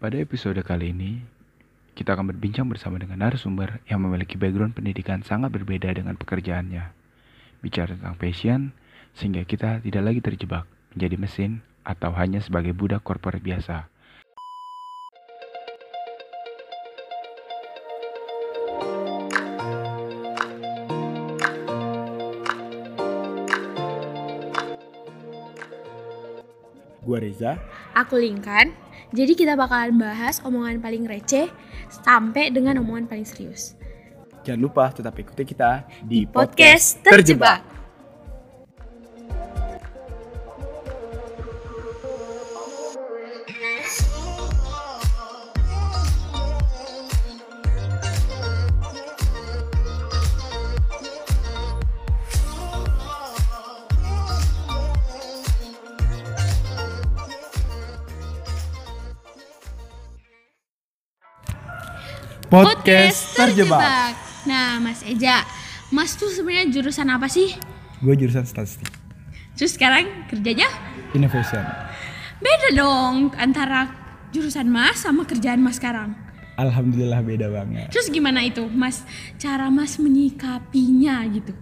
Pada episode kali ini, kita akan berbincang bersama dengan narasumber yang memiliki background pendidikan sangat berbeda dengan pekerjaannya. Bicara tentang passion, sehingga kita tidak lagi terjebak menjadi mesin atau hanya sebagai budak korporat biasa. Reza. Aku Lingkan. Jadi kita bakalan bahas omongan paling receh sampai dengan omongan paling serius. Jangan lupa tetap ikuti kita di Podcast Terjebak. Podcast Terjebak. Nah, Mas Eja, Mas tuh sebenarnya jurusan apa sih? Gue jurusan statistik, Terus sekarang kerjanya innovation. beda dong antara jurusan Mas sama kerjaan Mas sekarang. Alhamdulillah beda banget. Terus gimana itu, Mas? Cara Mas menyikapinya gitu.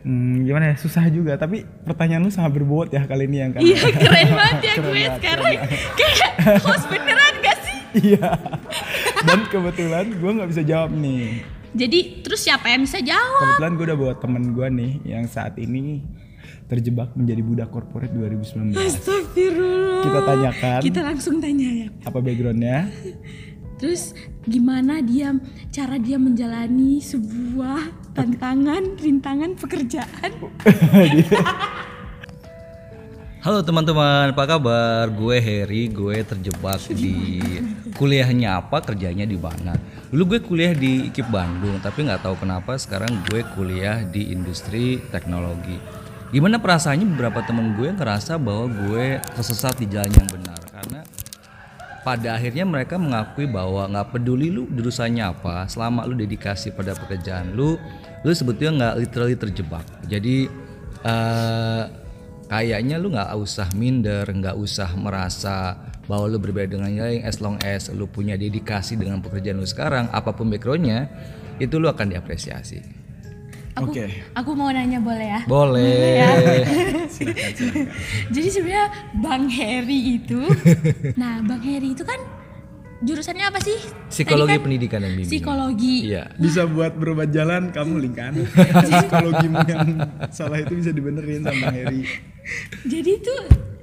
Hmm, gimana ya? Susah juga. Tapi pertanyaan lu sangat berbobot ya kali ini yang kan. Iya, keren banget ya Keren gue banget, sekarang. keren Kayak host beneran gak sih? Iya. Dan kebetulan gue nggak bisa jawab nih. Jadi terus siapa yang bisa jawab? Kebetulan gue udah bawa temen gue nih yang saat ini terjebak menjadi budak korporat 2019. Astagfirullah. Kita tanyakan Kita langsung tanya ya. apa backgroundnya. Terus gimana dia cara dia menjalani sebuah tantangan, rintangan pekerjaan? Halo teman-teman, apa kabar? Gue Harry, gue terjebak di kuliahnya apa, kerjanya di mana. Dulu gue kuliah di IKIP Bandung, tapi nggak tahu kenapa sekarang gue kuliah di industri teknologi. Gimana perasaannya beberapa temen gue ngerasa bahwa gue tersesat di jalan yang benar karena pada akhirnya mereka mengakui bahwa nggak peduli lu jurusannya apa, selama lu dedikasi pada pekerjaan lu, lu sebetulnya nggak literally terjebak. Jadi eh, kayaknya lu nggak usah minder, nggak usah merasa bahwa lu berbeda dengan yang lain. As long as lu punya dedikasi dengan pekerjaan lu sekarang, apa pun backgroundnya, itu lu akan diapresiasi. Aku, Oke. aku mau nanya boleh ya? Boleh. Jadi sebenarnya Bang Heri itu, nah Bang Heri itu kan jurusannya apa sih? Psikologi Tadi kan pendidikan dan bimbingan. Psikologi. Iya. Bisa buat berubah jalan kamu lingkan. Psikologimu yang salah itu bisa dibenerin sama Heri. Jadi itu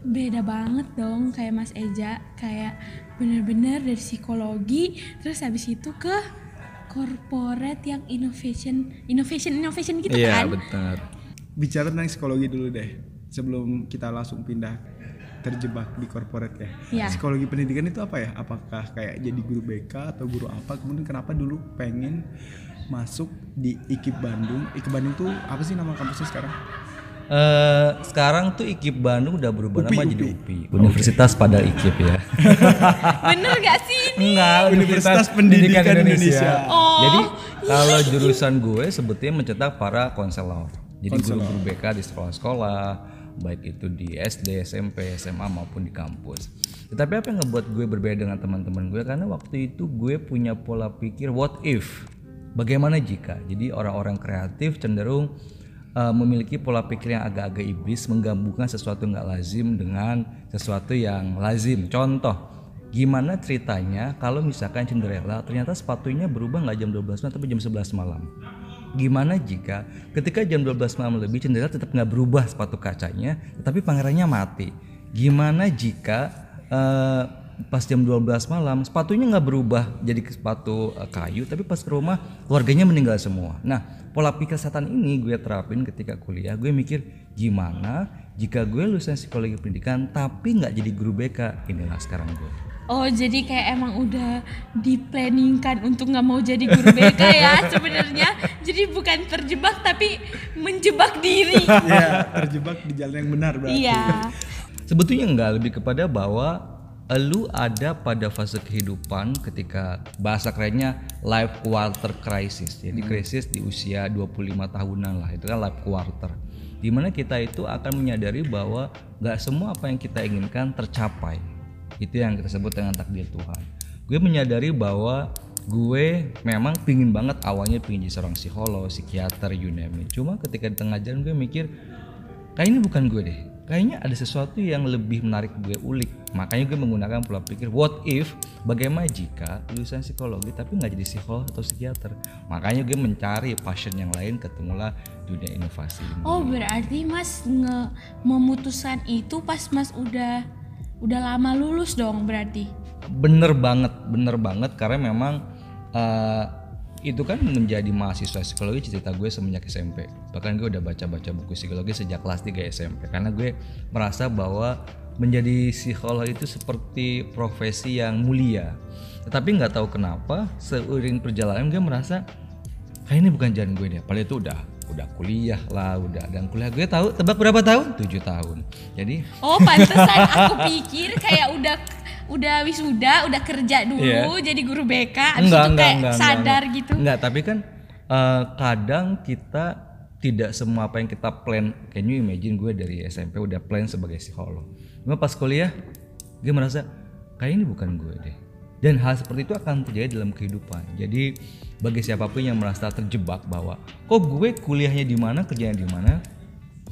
beda banget dong kayak Mas Eja, kayak bener-bener dari psikologi, terus habis itu ke corporate yang innovation, innovation, innovation gitu Iya, kan? benar. Bicara tentang psikologi dulu deh. Sebelum kita langsung pindah terjebak di corporate ya. Iya. Psikologi pendidikan itu apa ya? Apakah kayak jadi guru BK atau guru apa? Kemudian kenapa dulu pengen masuk di IKIP Bandung? IKIP Bandung tuh apa sih nama kampusnya sekarang? Eh, sekarang tuh IKIP Bandung udah berubah UPI, nama jadi UPI. UPI. Universitas pada IKIP ya. Bener gak sih ini? Enggak, Universitas Pendidikan Indonesia. Oh, Jadi kalau jurusan gue sebetulnya mencetak para konselor. Jadi guru-guru BK di sekolah-sekolah, baik itu di SD, SMP, SMA maupun di kampus. Tetapi apa yang ngebuat gue berbeda dengan teman-teman gue karena waktu itu gue punya pola pikir what if? Bagaimana jika? Jadi orang-orang kreatif cenderung uh, memiliki pola pikir yang agak-agak iblis menggabungkan sesuatu nggak lazim dengan sesuatu yang lazim. Contoh, gimana ceritanya kalau misalkan Cinderella ternyata sepatunya berubah nggak jam 12 malam tapi jam 11 malam. Gimana jika ketika jam 12 malam lebih Cinderella tetap nggak berubah sepatu kacanya tetapi pangerannya mati. Gimana jika eh, pas jam 12 malam sepatunya nggak berubah jadi ke sepatu eh, kayu tapi pas ke rumah keluarganya meninggal semua. Nah pola pikir setan ini gue terapin ketika kuliah gue mikir gimana jika gue lulusan psikologi pendidikan tapi nggak jadi guru BK inilah sekarang gue. Oh jadi kayak emang udah diplanningkan untuk nggak mau jadi guru BK ya sebenarnya. Jadi bukan terjebak tapi menjebak diri. Iya, terjebak di jalan yang benar berarti. Iya. Sebetulnya enggak lebih kepada bahwa lu ada pada fase kehidupan ketika bahasa kerennya life quarter crisis. Jadi krisis di usia 25 tahunan lah. Itu kan life quarter. Di mana kita itu akan menyadari bahwa nggak semua apa yang kita inginkan tercapai. itu yang kita sebut dengan takdir Tuhan. Gue menyadari bahwa gue memang pingin banget awalnya pingin jadi seorang psikolog psikiater you name it. Cuma ketika di tengah jalan gue mikir kayak ini bukan gue deh kayaknya ada sesuatu yang lebih menarik gue ulik makanya gue menggunakan pola pikir what if bagaimana jika lulusan psikologi tapi nggak jadi psikolog atau psikiater makanya gue mencari passion yang lain ketemulah dunia inovasi ini. Oh berarti mas nge memutuskan itu pas mas udah udah lama lulus dong berarti. bener banget bener banget karena memang eh, itu kan menjadi mahasiswa psikologi cerita gue semenjak SMP bahkan gue udah baca-baca buku psikologi sejak kelas 3 SMP karena gue merasa bahwa menjadi psikolog itu seperti profesi yang mulia tetapi nggak tahu kenapa seiring perjalanan gue merasa kayak ini bukan jalan gue deh padahal itu udah udah kuliah lah udah dan kuliah gue tahu tebak berapa tahun tujuh tahun jadi Oh pantesan aku pikir kayak udah udah wisuda udah kerja dulu Iya. jadi guru BK abis itu kayak sadar enggak. gitu. Enggak, tapi kan eh, kadang kita tidak semua apa yang kita plan. Can you imagine gue dari SMP udah plan sebagai psikolog. Cuma pas kuliah gue merasa kayak ini bukan gue deh. Dan hal seperti itu akan terjadi dalam kehidupan. Jadi bagi siapa pun yang merasa terjebak bahwa kok gue kuliahnya di mana, kerjanya di mana,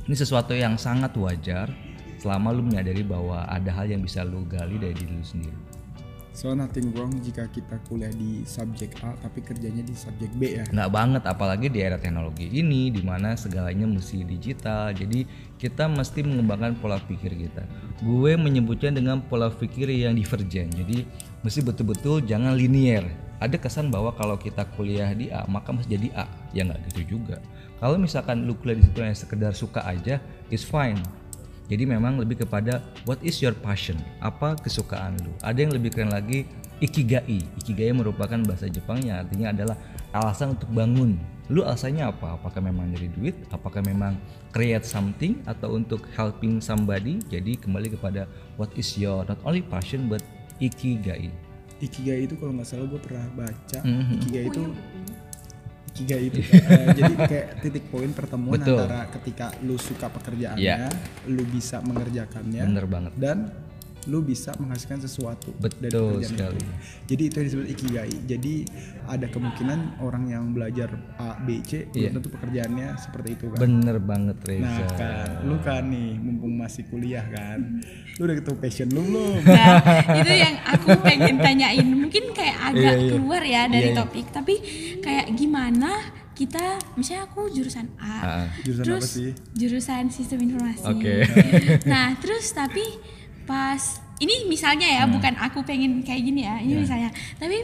ini sesuatu yang sangat wajar selama lu menyadari bahwa ada hal yang bisa lu gali dari diri lu sendiri. So nothing wrong jika kita kuliah di subjek A tapi kerjanya di subjek B ya. nggak banget apalagi di era teknologi ini di mana segalanya mesti digital. Jadi kita mesti mengembangkan pola pikir kita. Gue menyebutnya dengan pola pikir yang divergen jadi mesti betul-betul jangan linear. Ada kesan bahwa kalau kita kuliah di A maka mesti jadi A. Ya nggak gitu juga. Kalau misalkan lu kuliah di situ yang sekedar suka aja is fine jadi memang lebih kepada what is your passion? Apa kesukaan lu? Ada yang lebih keren lagi ikigai. Ikigai merupakan bahasa Jepang yang artinya adalah alasan untuk bangun. Lu alasannya apa? Apakah memang dari duit? Apakah memang create something atau untuk helping somebody? Jadi kembali kepada what is your not only passion but ikigai. Ikigai itu kalau nggak salah gue pernah baca. Mhm. Ikigai itu Ikigai itu eh, jadi kayak titik poin pertemuan Betul. antara ketika lu suka pekerjaannya, Iya. lu bisa mengerjakannya, Bener banget. dan lu bisa menghasilkan sesuatu dari Betul pekerjaan sekali. itu. Jadi itu yang disebut ikigai. Jadi ada kemungkinan orang yang belajar A, B, C Iya. belum tentu pekerjaannya seperti itu kan. Bener banget Nah Reza. kan, lu kan nih masih kuliah kan, lu udah ketemu passion lu belum? Nah, itu yang aku pengen tanyain. Mungkin kayak agak Iya, iya. keluar ya dari Iya, iya. topik, tapi kayak gimana kita misalnya aku jurusan A. Ah. Jurusan terus apa sih? jurusan sistem informasi. Oke. nah, terus tapi pas ini misalnya ya, Hmm. bukan aku pengen kayak gini ya. Ini misalnya. Tapi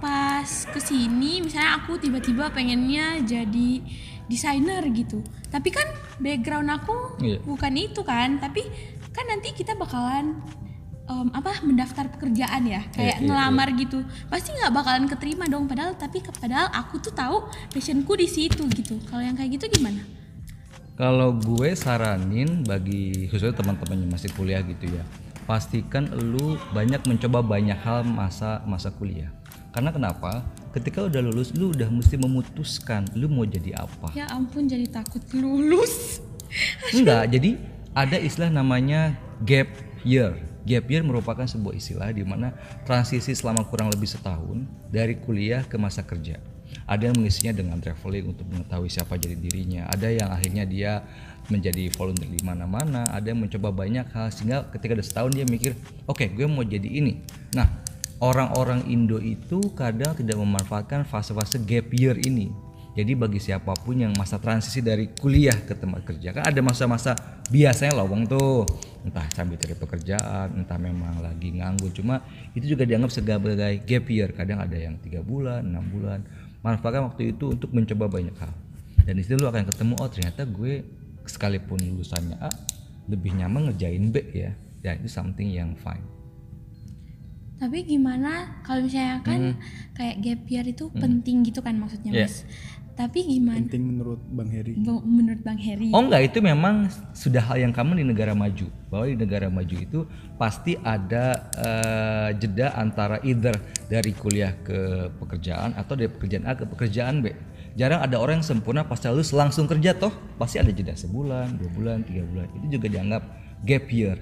pas ke sini misalnya aku tiba-tiba pengennya jadi desainer gitu. Tapi kan background aku Iya. bukan itu kan, tapi kan nanti kita bakalan em, apa mendaftar pekerjaan ya kayak iya, ngelamar gitu pasti nggak bakalan keterima dong padahal tapi padahal aku tuh tahu passionku di situ gitu kalau yang kayak gitu gimana Kalau gue saranin bagi khususnya teman-teman yang masih kuliah gitu ya, pastikan lu banyak mencoba banyak hal masa masa kuliah. Karena kenapa? Ketika udah lulus, lu udah mesti memutuskan lu mau jadi apa. ya ampun jadi takut lulus Enggak, jadi ada istilah namanya gap year. Gap year merupakan sebuah istilah di mana transisi selama kurang lebih setahun dari kuliah ke masa kerja. Ada yang mengisinya dengan traveling untuk mengetahui siapa jadi dirinya. Ada yang akhirnya dia menjadi volunteer di mana-mana. Ada yang mencoba banyak hal sehingga ketika udah setahun dia mikir, oke gue mau jadi ini. Nah orang-orang Indo itu kadang tidak memanfaatkan fase-fase gap year ini. Jadi bagi siapa pun yang masa transisi dari kuliah ke tempat kerja kan ada masa-masa biasanya lowong tuh. Entah sambil cari pekerjaan entah memang lagi nganggur. Cuma itu juga dianggap sebagai gap year. Kadang ada yang tiga bulan enam bulan. Manfaatkan waktu itu untuk mencoba banyak hal. Dan di situ lu akan ketemu oh ternyata gue sekalipun lulusannya A lebih nyaman ngerjain B ya. Ya itu something yang fine tapi gimana kalau misalnya kan kayak gap year itu penting gitu kan maksudnya Iya. mas tapi gimana Penting menurut Bang Heri. Menurut bang Heri Oh enggak itu memang sudah hal yang common di negara maju bahwa di negara maju itu pasti ada eh, jeda antara either dari kuliah ke pekerjaan atau dari pekerjaan A ke pekerjaan B. Jarang ada orang yang sempurna pas lulus langsung kerja toh pasti ada jeda sebulan, dua bulan, tiga bulan itu juga dianggap gap year.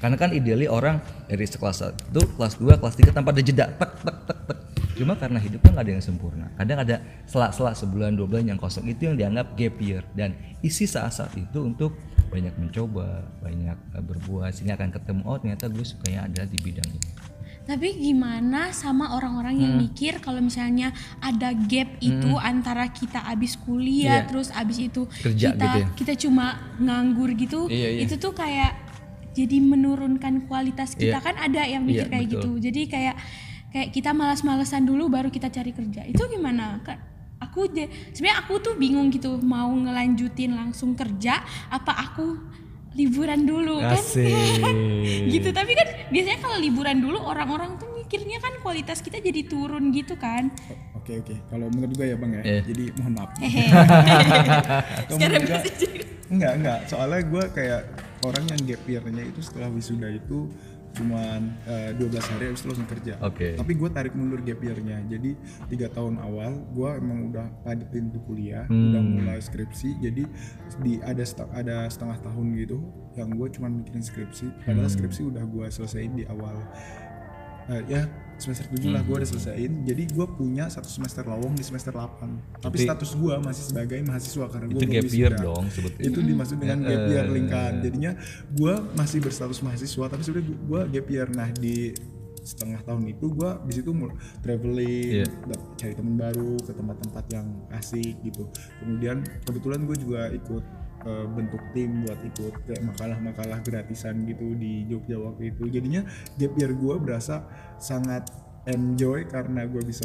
Karena kan ideally orang dari kelas satu kelas 2 kelas 3 tanpa ada jeda tek tek tek tek cuma karena hidup kan nggak ada yang sempurna kadang ada selak-selak sebulan dua bulan yang kosong itu yang dianggap gap year dan isi saat-saat itu untuk banyak mencoba banyak berbuat sehingga akan ketemu oh ternyata gue sukanya adalah di bidang ini Tapi gimana sama orang-orang yang Hmm. mikir kalau misalnya ada gap itu antara kita abis kuliah Iya. terus abis itu Kerja kita gitu ya? kita cuma nganggur gitu, Iya, iya. itu tuh kayak jadi menurunkan kualitas kita Iya. kan ada yang mikir Iya, kayak betul. gitu. Jadi kayak kayak kita malas-malesan dulu baru kita cari kerja. Itu gimana? Kan aku sebenarnya aku tuh bingung gitu mau ngelanjutin langsung kerja apa aku liburan dulu kan gitu tapi kan biasanya kalau liburan dulu orang-orang tuh mikirnya kan kualitas kita jadi turun gitu kan Oke oke. Kalau menurut gue ya bang ya. Iya. Jadi mohon maaf. sekarang enggak enggak. Soalnya gue kayak orang yang gap year-nya itu setelah wisuda itu cuman eh, 12 hari habis itu langsung kerja. Oke. Tapi gue tarik mundur gap year-nya. Jadi tiga tahun awal gue emang udah padetin tuh kuliah, Hmm. udah mulai skripsi. Jadi di ada seta- ada setengah tahun gitu yang gue cuman mikirin skripsi. Padahal Hmm. skripsi udah gue selesaiin di awal Eh, ya semester 7 lah gue Hmm. udah selesaiin. Jadi gue punya satu semester lowong di semester 8 tapi Itu- status gue masih sebagai mahasiswa karena gue itu gap year dong sebetulnya. Itu dimaksud dengan gap year Eh. lingkan jadinya gue masih berstatus mahasiswa tapi sebenarnya gue gap year. Nah di setengah tahun itu gue di situ traveling Iya. da- cari teman baru ke tempat-tempat yang asik gitu. Kemudian kebetulan gue juga ikut eh, bentuk tim buat ikut kayak makalah-makalah gratisan gitu di Jogja waktu itu. Jadinya gap year gue berasa sangat enjoy karena gue bisa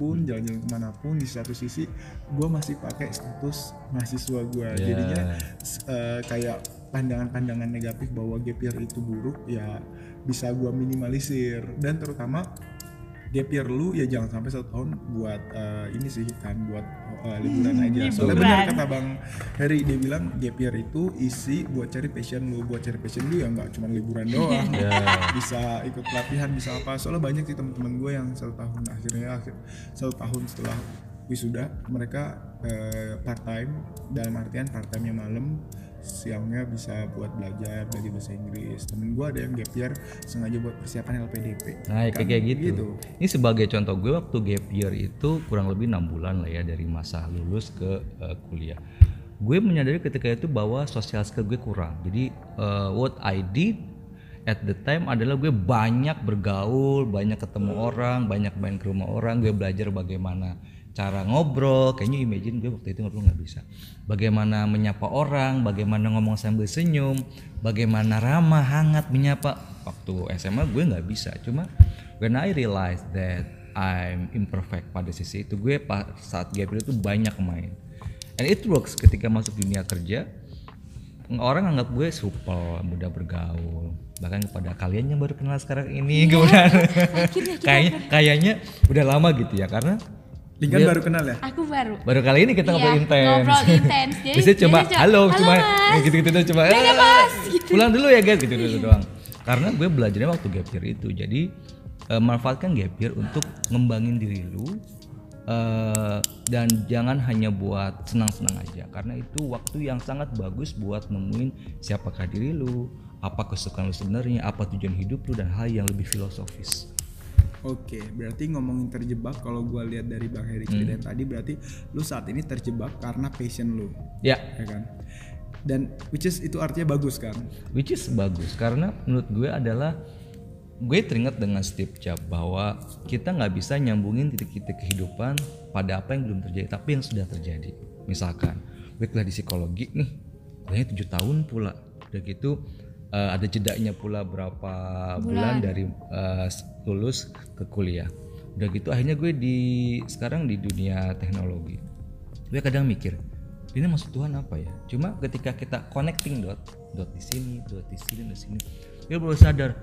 pun jalan-jalan ke mana pun di satu sisi gue masih pakai status mahasiswa gue Ya. jadinya eh, kayak pandangan-pandangan negatif bahwa gap year itu buruk ya bisa gue minimalisir. Dan terutama gap year lu ya jangan sampai satu tahun buat eh, ini sih kan buat eh, liburan aja. Soalnya benar kata bang Heri dia bilang gap year itu isi buat cari passion lu. Buat cari passion lu ya nggak cuma liburan doang. Ya. bisa ikut pelatihan bisa apa. Soalnya banyak sih teman-teman gue yang satu tahun akhirnya akhir satu tahun setelah wisuda mereka eh, part time dalam artian part time nya malam siangnya bisa buat belajar belajar bahasa Inggris temen gue ada yang gap year sengaja buat persiapan LPDP Nah, Kan kayak gitu. Ini sebagai contoh gue waktu gap year itu kurang lebih enam bulan lah ya dari masa lulus ke eh, kuliah. Gue menyadari ketika itu bahwa social skill gue kurang. Jadi eh, what I did at the time adalah gue banyak bergaul, banyak ketemu orang, banyak main ke rumah orang. Gue belajar bagaimana cara ngobrol. Kayaknya imagine gue waktu itu ngobrol nggak bisa. Bagaimana menyapa orang, bagaimana ngomong sambil senyum, bagaimana ramah, hangat menyapa. Waktu SMA gue nggak bisa. Cuma when I realize that I'm imperfect pada sisi itu gue saat gap itu banyak main. And it works ketika masuk dunia kerja orang anggap gue supel, mudah bergaul. Bahkan kepada kalian yang baru kenal sekarang ini kemudian akhirnya kita kayaknya kayaknya udah lama gitu ya karena Lingkan baru kenal ya aku baru baru kali ini kita Iya, ngobrol intens. ngobrol intens. Jadi Biasanya cuma halo, "Halo, cuma Mas." gitu-gitu doang cuma Dadah, "Eh, Mas," gitu. pulang dulu ya guys gitu gitu doang. Karena gue belajarnya waktu gap year itu. Jadi eh, manfaatkan gap year untuk ngembangin diri lu eh, dan jangan hanya buat senang-senang aja karena itu waktu yang sangat bagus buat nemuin siapakah diri lu, apa kesukaan lu sebenarnya, apa tujuan hidup lu dan hal yang lebih filosofis. Oke, berarti ngomongin terjebak kalau gue lihat dari Bang Heri ceritain tadi berarti lu saat ini terjebak karena passion lu, Ya, ya kan? Dan which is itu artinya bagus kan? which is bagus karena menurut gue adalah gue teringat dengan Steve Jobs bahwa kita nggak bisa nyambungin titik-titik kehidupan pada apa yang belum terjadi tapi yang sudah terjadi. Misalkan gue kuliah di psikologi nih kuliahnya tujuh tahun pula. Udah gitu eh, ada jedanya pula berapa bulan, dari eh, lulus ke kuliah. Udah gitu akhirnya gue di sekarang di dunia teknologi. Gue kadang mikir ini maksud Tuhan apa ya? Cuma ketika kita connecting dot dot di sini dot di sini di sini gue baru sadar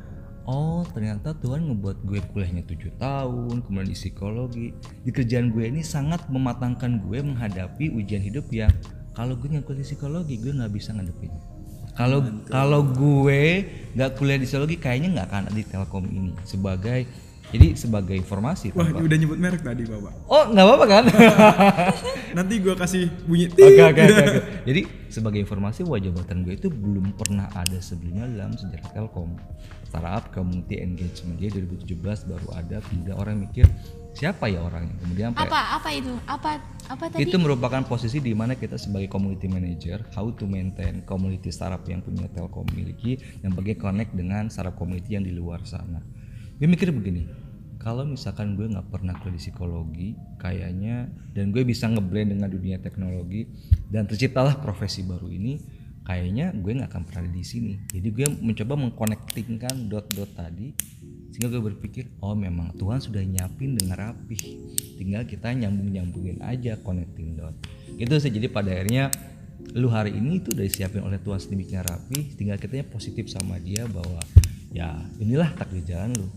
oh ternyata Tuhan ngebuat gue kuliahnya tujuh tahun kemudian di psikologi. Di kerjaan gue ini sangat mematangkan gue menghadapi ujian hidup yang kalau gue nggak kuliah psikologi gue nggak bisa ngadepin kalau kalau gue nggak kuliah di psikologi kayaknya nggak akan ada di Telkom ini sebagai Jadi sebagai informasi Wah, tanpa- udah nyebut merek tadi, Bapak. Oh, nggak apa-apa kan? Nanti gua kasih bunyi Oke oke oke. Jadi sebagai informasi bahwa jabatan gue itu belum pernah ada sebelumnya dalam sejarah Telkom. Startup Community Engagement dia 2017 baru ada hingga orang mikir siapa ya orangnya. Kemudian sampai- Apa apa itu? Apa apa tadi? itu merupakan posisi di mana kita sebagai community manager how to maintain community startup yang punya Telkom miliki yang bagi connect dengan startup community yang di luar sana. Gue mikir begini, kalau misalkan gue nggak pernah kuliah di psikologi, kayaknya dan gue bisa ngeblend dengan dunia teknologi dan terciptalah profesi baru ini, kayaknya gue nggak akan pernah ada di sini. Jadi gue mencoba mengkonektingkan dot-dot tadi sehingga gue berpikir oh memang Tuhan sudah nyiapin dengan rapih. Tinggal kita nyambung nyambungin aja connecting dot. Itu sih. Jadi pada akhirnya lu hari ini itu udah disiapin oleh Tuhan sedemikian rapi tinggal kitanya positif sama dia bahwa ya inilah takdir jalan lu.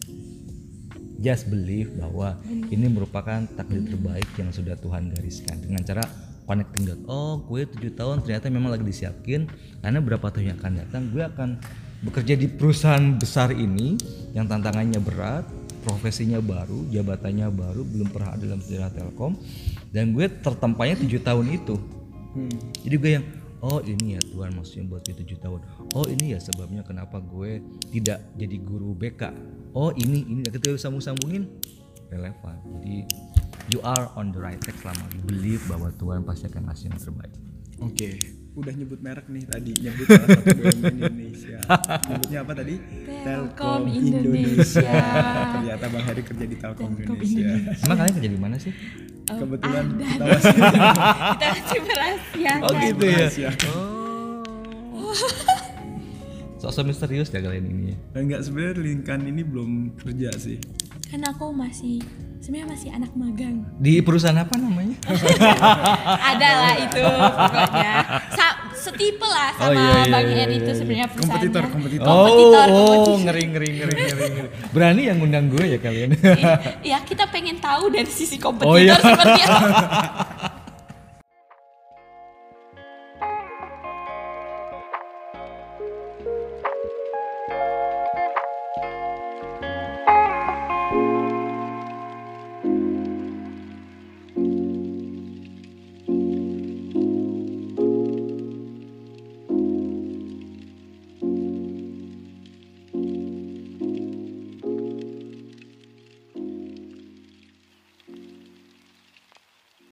Just believe bahwa ini merupakan takdir terbaik yang sudah Tuhan gariskan. Dengan cara connecting dot. Oh gue tujuh tahun ternyata memang lagi disiapin. Karena berapa tahun yang akan datang gue akan bekerja di perusahaan besar ini yang tantangannya berat profesinya baru jabatannya baru belum pernah ada dalam sejarah Telkom. Dan gue tertempanya tujuh tahun itu. Jadi gue yang oh ini ya Tuhan maksudnya buat gue tujuh tahun. Oh ini ya sebabnya kenapa gue tidak jadi guru BK oh ini ini ketika lu sambung-sambungin relevan. Jadi you are on the right track selama you believe bahwa Tuhan pasti akan ngasih yang terbaik. Oke, udah nyebut merek nih tadi, nyebut salah satu BUMN Indonesia. Nyebutnya apa tadi? Telkom Indonesia. Ternyata Bang Heri kerja di Telkom Telkom Indonesia. emang kalian kerja di mana sih Kebetulan ada. kita masih Kita masih merahasiakan. Oh gitu ya. oh sosok misterius ya kalian ini ya Enggak sebenarnya Linkan ini belum kerja sih. Kan aku masih sebenarnya masih anak magang. di perusahaan apa namanya Ada lah itu pokoknya. Sa- setipe lah sama Oh, iya, iya, Bang iya, Heri itu iya, sebenarnya perusahaannya. Kompetitor, kompetitor. Kompetitor, oh, kompetitor. ngeri ngeri ngeri ngeri ngeri. Berani yang ngundang gue ya kalian. Ya kita pengen tahu dari sisi kompetitor Oh, iya. seperti apa.